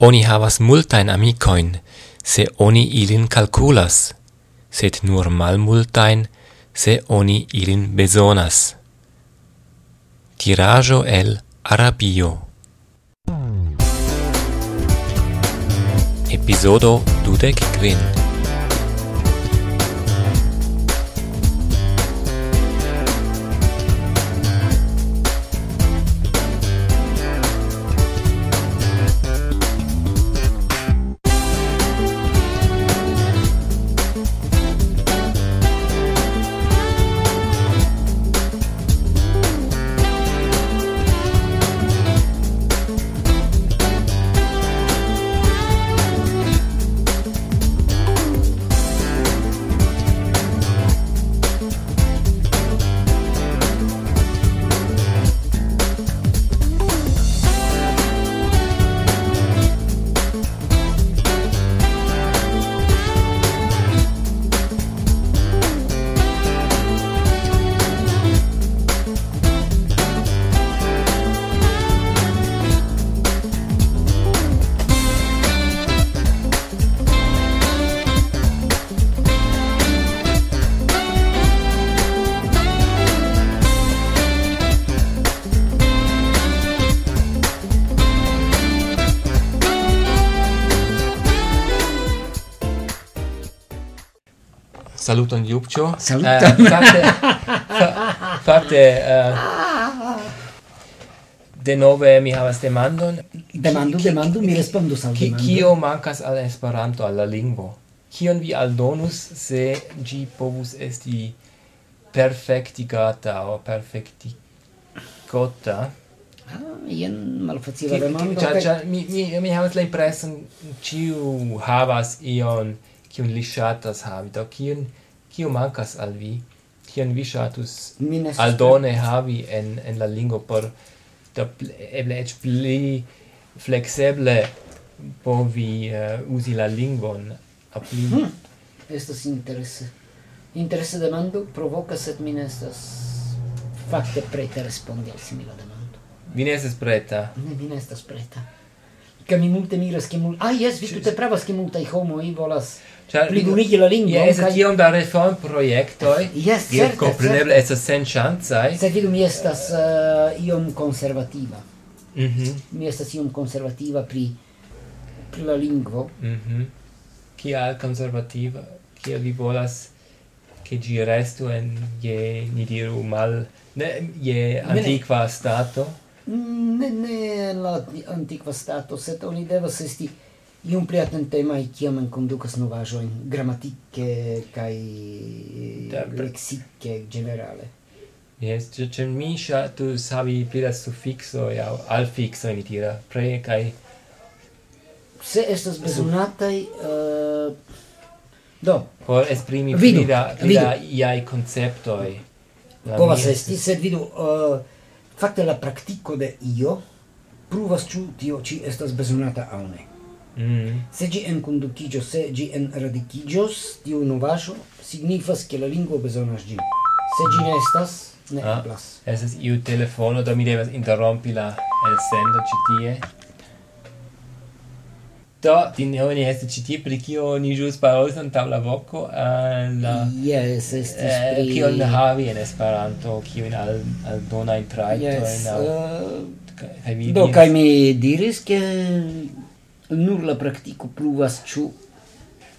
Oni havas multain amicoin, se oni ilin calculas, sed nur mal multain, se oni ilin besonas. Tirajo el Arabio Episodo dudec quin Saluton Jupcio. Ah, eh, saluton. Uh, fakte, fakte eh, de nove mi havas demandon. Demandu, demandu, mi respondus al demando. Kio mancas al Esperanto, al la lingvo? Kion vi aldonus se gi povus esti perfectigata o perfecticota? Ah, jen malfacila demando. Cia, cia, mi, mi, mi havas la impreson, ciu havas ion kiun li ŝatas havi? Do kiun kiu mankas al vi? Kion vi ŝatus aldone havi en en la lingvo por do eble eĉ pli po povi uh, uzi la lingvon apli hmm. estas interese. Interese demando provokas sed mi estas fakte preta respondi al simila demando. Vi ne estas preta. Ne mi ne estas preta. Che mi multe miras, che mul... Ah, yes, vi tutte pravas, che multai homoi volas... Ĉar pligumigi la lingvon kaj... Jes, tiom da reformprojektoj. Yes, certe. Kompreneble estas senŝancaj. Se vidu, mi estas uh, iom conservativa. Mm -hmm. Mi estas iom conservativa pri, pri la lingvo. Mm -hmm. Kial conservativa, Kial vi volas che gi restu en je ni diru mal ne je antiqua stato mm, ne ne la antiqua stato sed oni devas esti iom pli atentemaj kiam enkondukas novaĵojn gramatike kaj leksike ĝenerale. Yes, ĉe ĉe mi ŝatus havi pli da sufiksoj aŭ alfiksoj mi tira pre kaj se estas bezonataj uh, do por esprimi vidu, pli da pli da iaj konceptoj. Povas esti, sed vidu uh, fakte la praktiko de io pruvas ĉu tio ĉi estas bezonata aŭ ne. Mm. Se gi en conductigio, se gi en radicigios, tiu novajo signifas che la lingua besonas gi. Se gi ne estas, ne ah, eblas. Estas iu telefono, do mi devas interrompi la elsendo ci tie. Do, din ne oni estis ci tie, pri kio ni jus parolis antaŭ la voco, al... Yes, estis eh, pri... Kio ne havi en Esperanto, kio in al, al donajn traito, yes, al... Uh... Mi do, kai mi diris, ke... nur la practico pluvas ĉu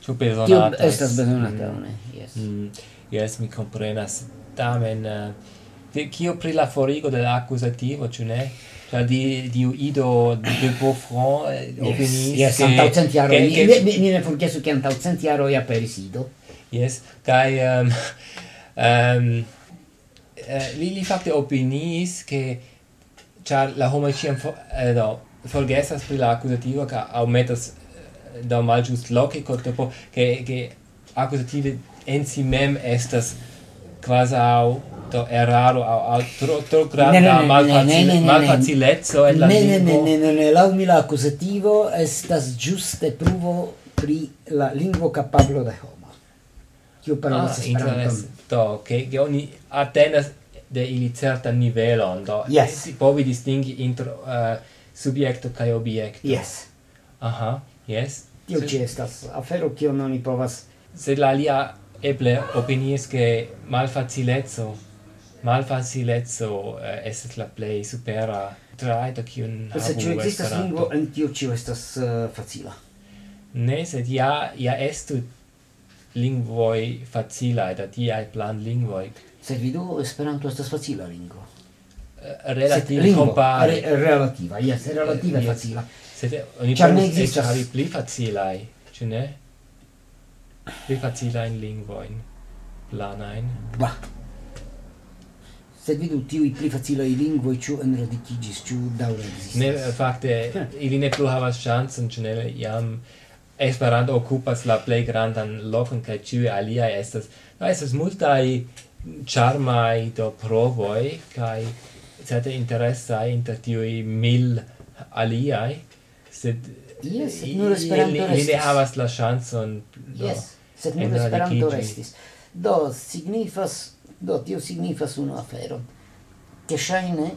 ĉu bezonata estas bezonata mm. ne yes mm. yes mi comprenas tamen eh, de uh, kio pri la forigo de la accusativo ĉu ne Cioè, di, di Ido, di Beaufort, eh, yes, yes, mi ne forgesu che antau centiaro e aperis Ido. Yes, cae, um, um, ehm, uh, eh, li, li fatte opinis che, cioè, la homo ciam, eh, no, forgesas pri la accusativo ca aumentas eh, da maljus logico tipo che che accusative en si mem estas quasau to eraro au al tro tro granda malfacile malfacilezzo e la ne ne ne ne ne la mi la accusativo estas giuste pruvo pri la lingua capablo de homo. Io parolas ah, esperanton to che che oni atenas de ili certa nivelo do yes. si povi distingi intro uh, subjekto kaj objekto. Yes. Aha, yes. Tio ĉi estas afero non oni povas se la alia eble opiniis che malfacilezzo malfacilezzo eh, estet la plei supera traito kiun habu se ci existas lingvo en tio cio estas uh, facila ne sed ja ja estu lingvoi facilae da tiai plan lingvoi sed vidu esperanto estas facila lingvo Eh, relativa lingvo, compare. Re, relativa yes relativa eh, yes. facila. Se oni Char povus existas... havi pli facilai ĉu ne pli facilajn lingvojn planajn bah. Sed vidu tiuj pli facilaj lingvoj ĉu enradikiĝis ĉu daŭre ekzistas ne fakte ili ne plu havas ŝancon ĉu ne jam Esperanto okupas la plej grandan lokon kaj ĉiuj aliaj estas no estas multaj mm, charmai do provoi kai certe interesai inter tiui mil aliai, sed yes, sed nur Esperanto restis ne havas la chanson do, yes, sed nur Esperanto restis. Do, signifas, do, tio signifas unu afero, che shaine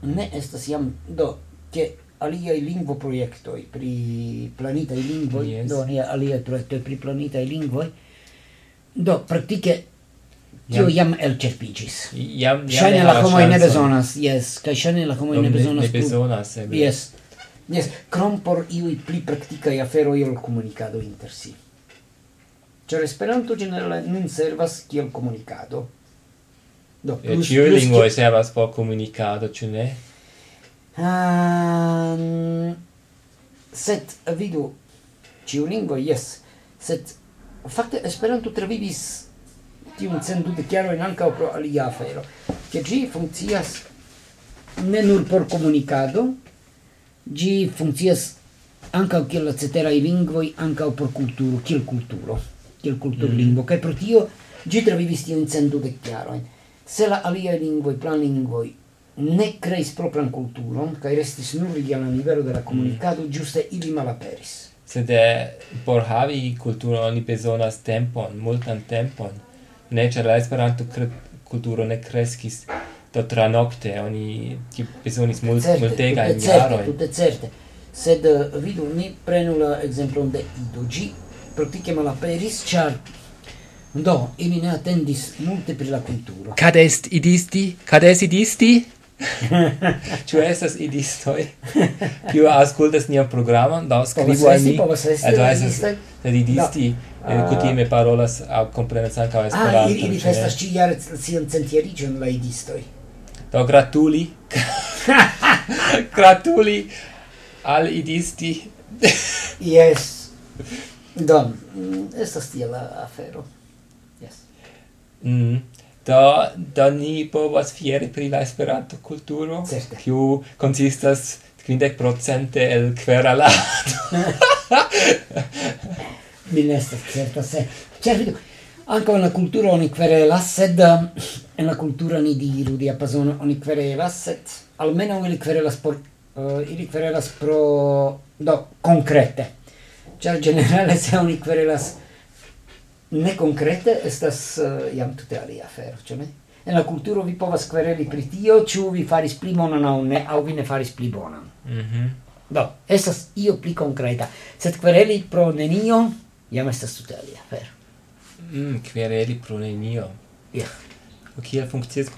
ne estas jam, do, che aliai lingvo proiectoi, pri planita i lingvo yes. do, alia proiecto pri pri i lingvo do, praktike Tio jam elĉerpiĝis. Jam ŝajne la homo ne bezonas, yes. Kai ŝajne la homo ne bezonas. Ne bezonas, Yes. Yes, krom por iuj pli praktikaj afero ol komunikado inter si. Ĉar Esperanto generale nun servas kiel komunikado. Do, plus, Ĉiuj lingvoj servas por komunikado, ĉu ne? Um, set, vidu, ĉiu lingvo, yes. sed fakte Esperanto travivis tiun chiaro in anca pro alia afero, che gi funkcias ne nur por komunikado, gi funkcias anca kiel la cetera i lingvoi anca por kulturo, kiel kulturo, kiel kulturlingvo, mm. kaj pro tio ĝi travivis tiujn sendudek chiaro Se la alia lingvoi plan lingvoi ne creis propran kulturon kaj restis nur je la nivelo de la komunikado mm. ĝuste ili malaperis sed eh, por havi kulturon oni bezonas tempon multan tempon ne ĉar la Esperanto kulturo ne kreskis do tranokte oni ti bezonis mult multega in jaro tutte certe. Sed eh, vidu ni prenu la ekzemplon de Ido. Ĝi praktike malaperis ĉar do ili ne atendis multe pri la kulturo. Kad est idisti? Kad est idisti? Ĉu estas idistoj kiu aŭskultas nian programon, do skribu al mi Do estas sed idisti eh, kutime ah. parolas aŭ komprenas ankaŭ ah, Esperanton. Ah, ili festas ĉiujare sian centjariĝon la idistoj. Do gratuli. Gratuli al idisti. Yes. Do, mm, estas la afero. Yes. Mm da da ni povas fieri pri la Esperanto kulturo kiu konsistas 50% el kveralado mi ne estas certa se certo anche la cultura oni querelas sed um, la cultura ni diru di apasono oni querelas sed almeno oni querelas por uh, ili querelas pro do concrete. Cioè generale se oni querelas ne concrete estas eh, uh, iam tutte alia afero, cioè ne? En la cultura vi povas quereli pri tio, ciu vi faris pli bonan au ne, au vi ne faris pli bonan. Mhm. -hmm. Do, estas io pli concreta. sed quereli pro nenio jam estas tutte alia afero. Mm, quereli pro nenio. Ja. Yeah. Kiel funkcias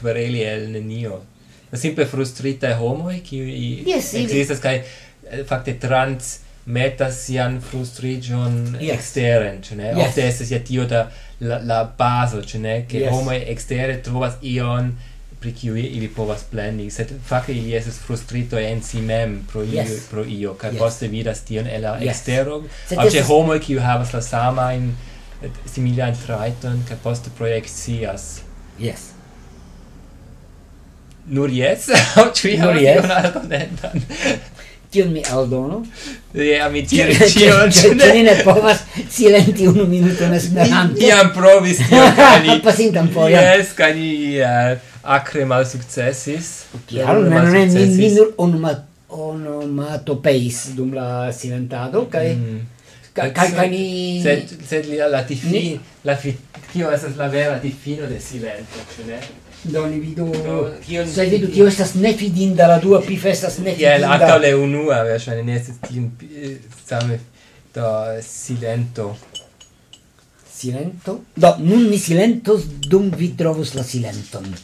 quereli el nenio? La simple frustrita homoj kiuj yes, ekzistas kaj eh, fakte trans metas sian frustrigion yes. exteren, ĉu ne? Yes. Ofte estes ja tio da la, la baso, ĉu ne? Ke yes. homo ekstere trovas ion pri kiu ili povas plendi, sed fakte ili estes frustrito en si mem pro io, yes. pro io, kaj yes. poste vidas tion el la yes. extero, au ce homo kiu havas la samajn eh, similan traiton, kaj poste projekcias. Yes. Nur jetzt? aŭ ĉu Nur havas? Tion mi aldono. Ja, mi tion cion. Ĉu ni ne povas silenti unu minuton Esperanto? Iam provis tion, cani... ni... Pasintan Yes, Jes, kaj eh, acre mal successis. Kial? Ne, ne, ne, mi nur onomatopeis dum la silentado, kai... Mm. Kai kai ni... Sed, sed li la tifino, la fi... Tio estas la vera tifino de silento, ĉu ne? Do ni vidu kion- Se vidu tio estas ne fidinda la dua pif estas ne Ja, la fidinda. antaŭ le unua, verŝajne ne estis eh, same do silento. Silento. Do nun ni silentos dum vi trovos la silenton.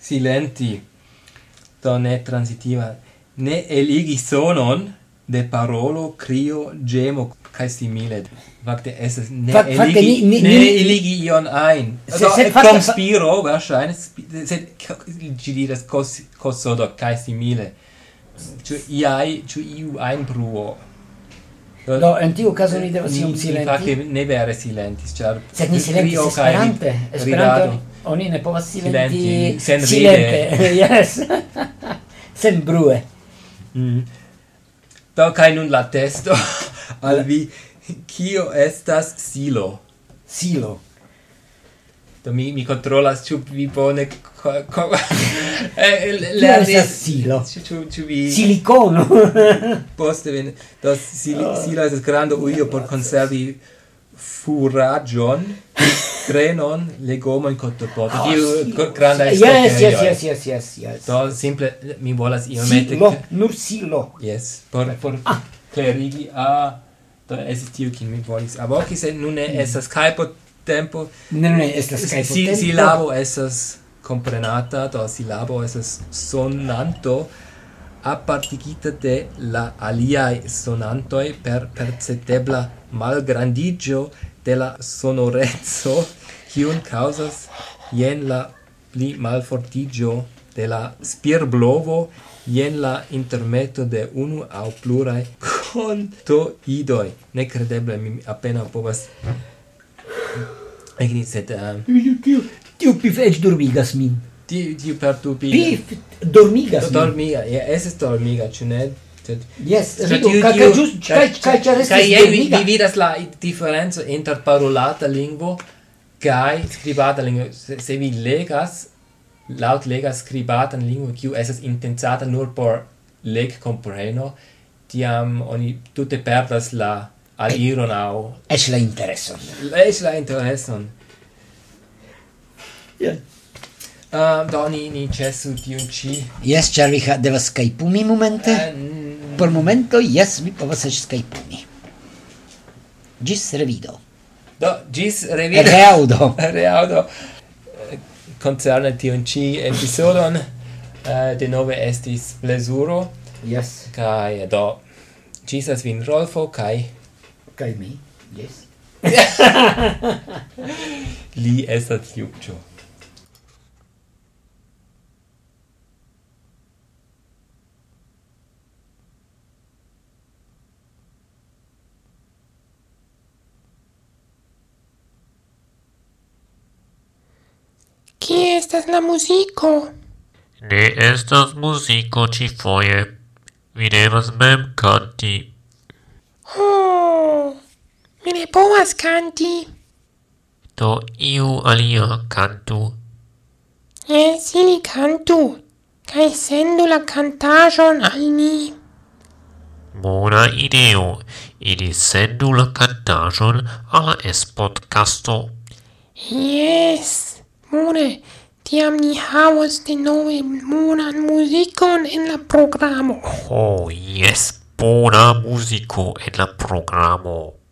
Silenti. Do ne transitiva. Ne eligi sonon de parolo, crio, gemo, kaj simile fakte estas ne Fak, eligi ni, ni, ne eligi ion ajn do konspiro verŝajne sed ĝi diras kos kosodo kaj simile ĉu iai ĉu iu ein bruo Do, en tiu caso ni devas iom silenti. Fakte ne vere silentis, ĉar sed ni silentis Esperante. Esperanto oni ne povas silenti sen silente. Yes. sen brue. Mm. Do kai nun la testo. al vi kio estas silo? Silo. Do mi mi kontrolas ĉu vi bone lernis eh, silo? Ĉu ĉu vi silikono. Poste vin. Do silo oh. silo estas granda ujo por konservi furagion grenon legomon cottopoto oh, tiu granda yes, yes, yes, yes, yes, yes, yes. Do simple mi volas iomete silo, nur silo. Yes, por por ah. clarigi a do es tiu kin mi volis avoki se nun ne mm. estas kaj po tempo. Ne ne estas kaj si tempo. silabo estas comprenata do silabo estas sonanto apartigita de la aliai sonantoi per perceptebla malgrandigio de la sonorezzo, cium causas jen la pli malfortigio de la spierblovo jen la intermeto de unu au plurai conto idoi. Necredeble, mi appena povas Egni sed... Eh, tiu, tiu pif ec dormigas min. Tiu, tiu per tu pif... Pif dormigas min. Dormiga, ja, eses dormiga, ĉu ne? Yes, rido, ca gius, ca ca ca ca Ca vi vidas la differenzo inter parolata lingvo kai scribata lingvo. Se vi legas laut lega scribatan lingvo kiu estas intensata nur por leg compreno tiam oni tute perdas la aliron au es la intereson. Es la intereson. Yeah. Uh, do ni, ni cesu tiun ci Yes, ĉar vi devas mi momente? Uh, Por momento, yes, vi povas skype skajpumi Gis revido. Do, gis revido. Reaudo Reaudo concerne tion ci episodon eh, uh, de nove estis plezuro. Yes. Kai eh, do gisas vin Rolfo kai kai mi? Yes. Li estas juccio Kie estas la muziko? Ne estas muziko ci foje. Vi devas mem kanti. Oh, mi ne povas kanti. Do iu alia cantu. Jes, ili kantu. Kaj sendu la kantaĵon al ni. Bona ideo. Ili sendu la kantaĵon al Espodkasto. Jes. Bone, tiam ni havas denove bonan muzikon en la programo. Ho, oh, yes, bona muziko en la programo.